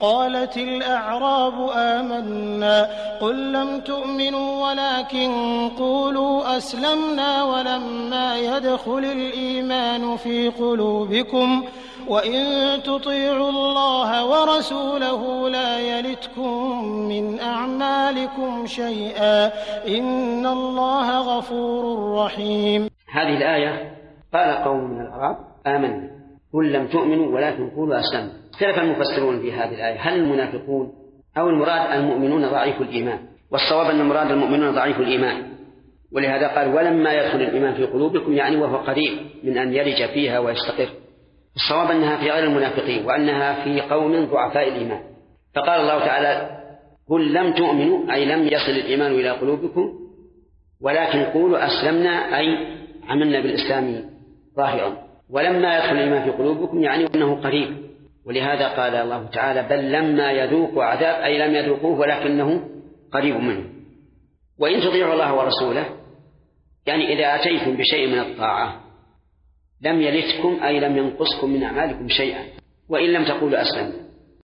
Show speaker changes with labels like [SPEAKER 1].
[SPEAKER 1] قالت الأعراب آمنا قل لم تؤمنوا ولكن قولوا أسلمنا ولما يدخل الإيمان في قلوبكم وإن تطيعوا الله ورسوله لا يلتكم من أعمالكم شيئا إن الله غفور رحيم
[SPEAKER 2] هذه الآية قال قوم من الأعراب آمنا قل لم تؤمنوا ولكن قولوا أسلمنا اختلف المفسرون في هذه الآية هل المنافقون أو المراد المؤمنون ضعيف الإيمان والصواب أن المراد المؤمنون ضعيف الإيمان ولهذا قال ولما يدخل الإيمان في قلوبكم يعني وهو قريب من أن يلج فيها ويستقر الصواب أنها في غير المنافقين وأنها في قوم ضعفاء الإيمان فقال الله تعالى قل لم تؤمنوا أي لم يصل الإيمان إلى قلوبكم ولكن قولوا أسلمنا أي عملنا بالإسلام ظاهرا ولما يدخل الإيمان في قلوبكم يعني أنه قريب ولهذا قال الله تعالى بل لما يذوقوا عذاب أي لم يذوقوه ولكنه قريب منه وإن تطيعوا الله ورسوله يعني إذا أتيتم بشيء من الطاعة لم يلتكم أي لم ينقصكم من أعمالكم شيئا وإن لم تقولوا أسلم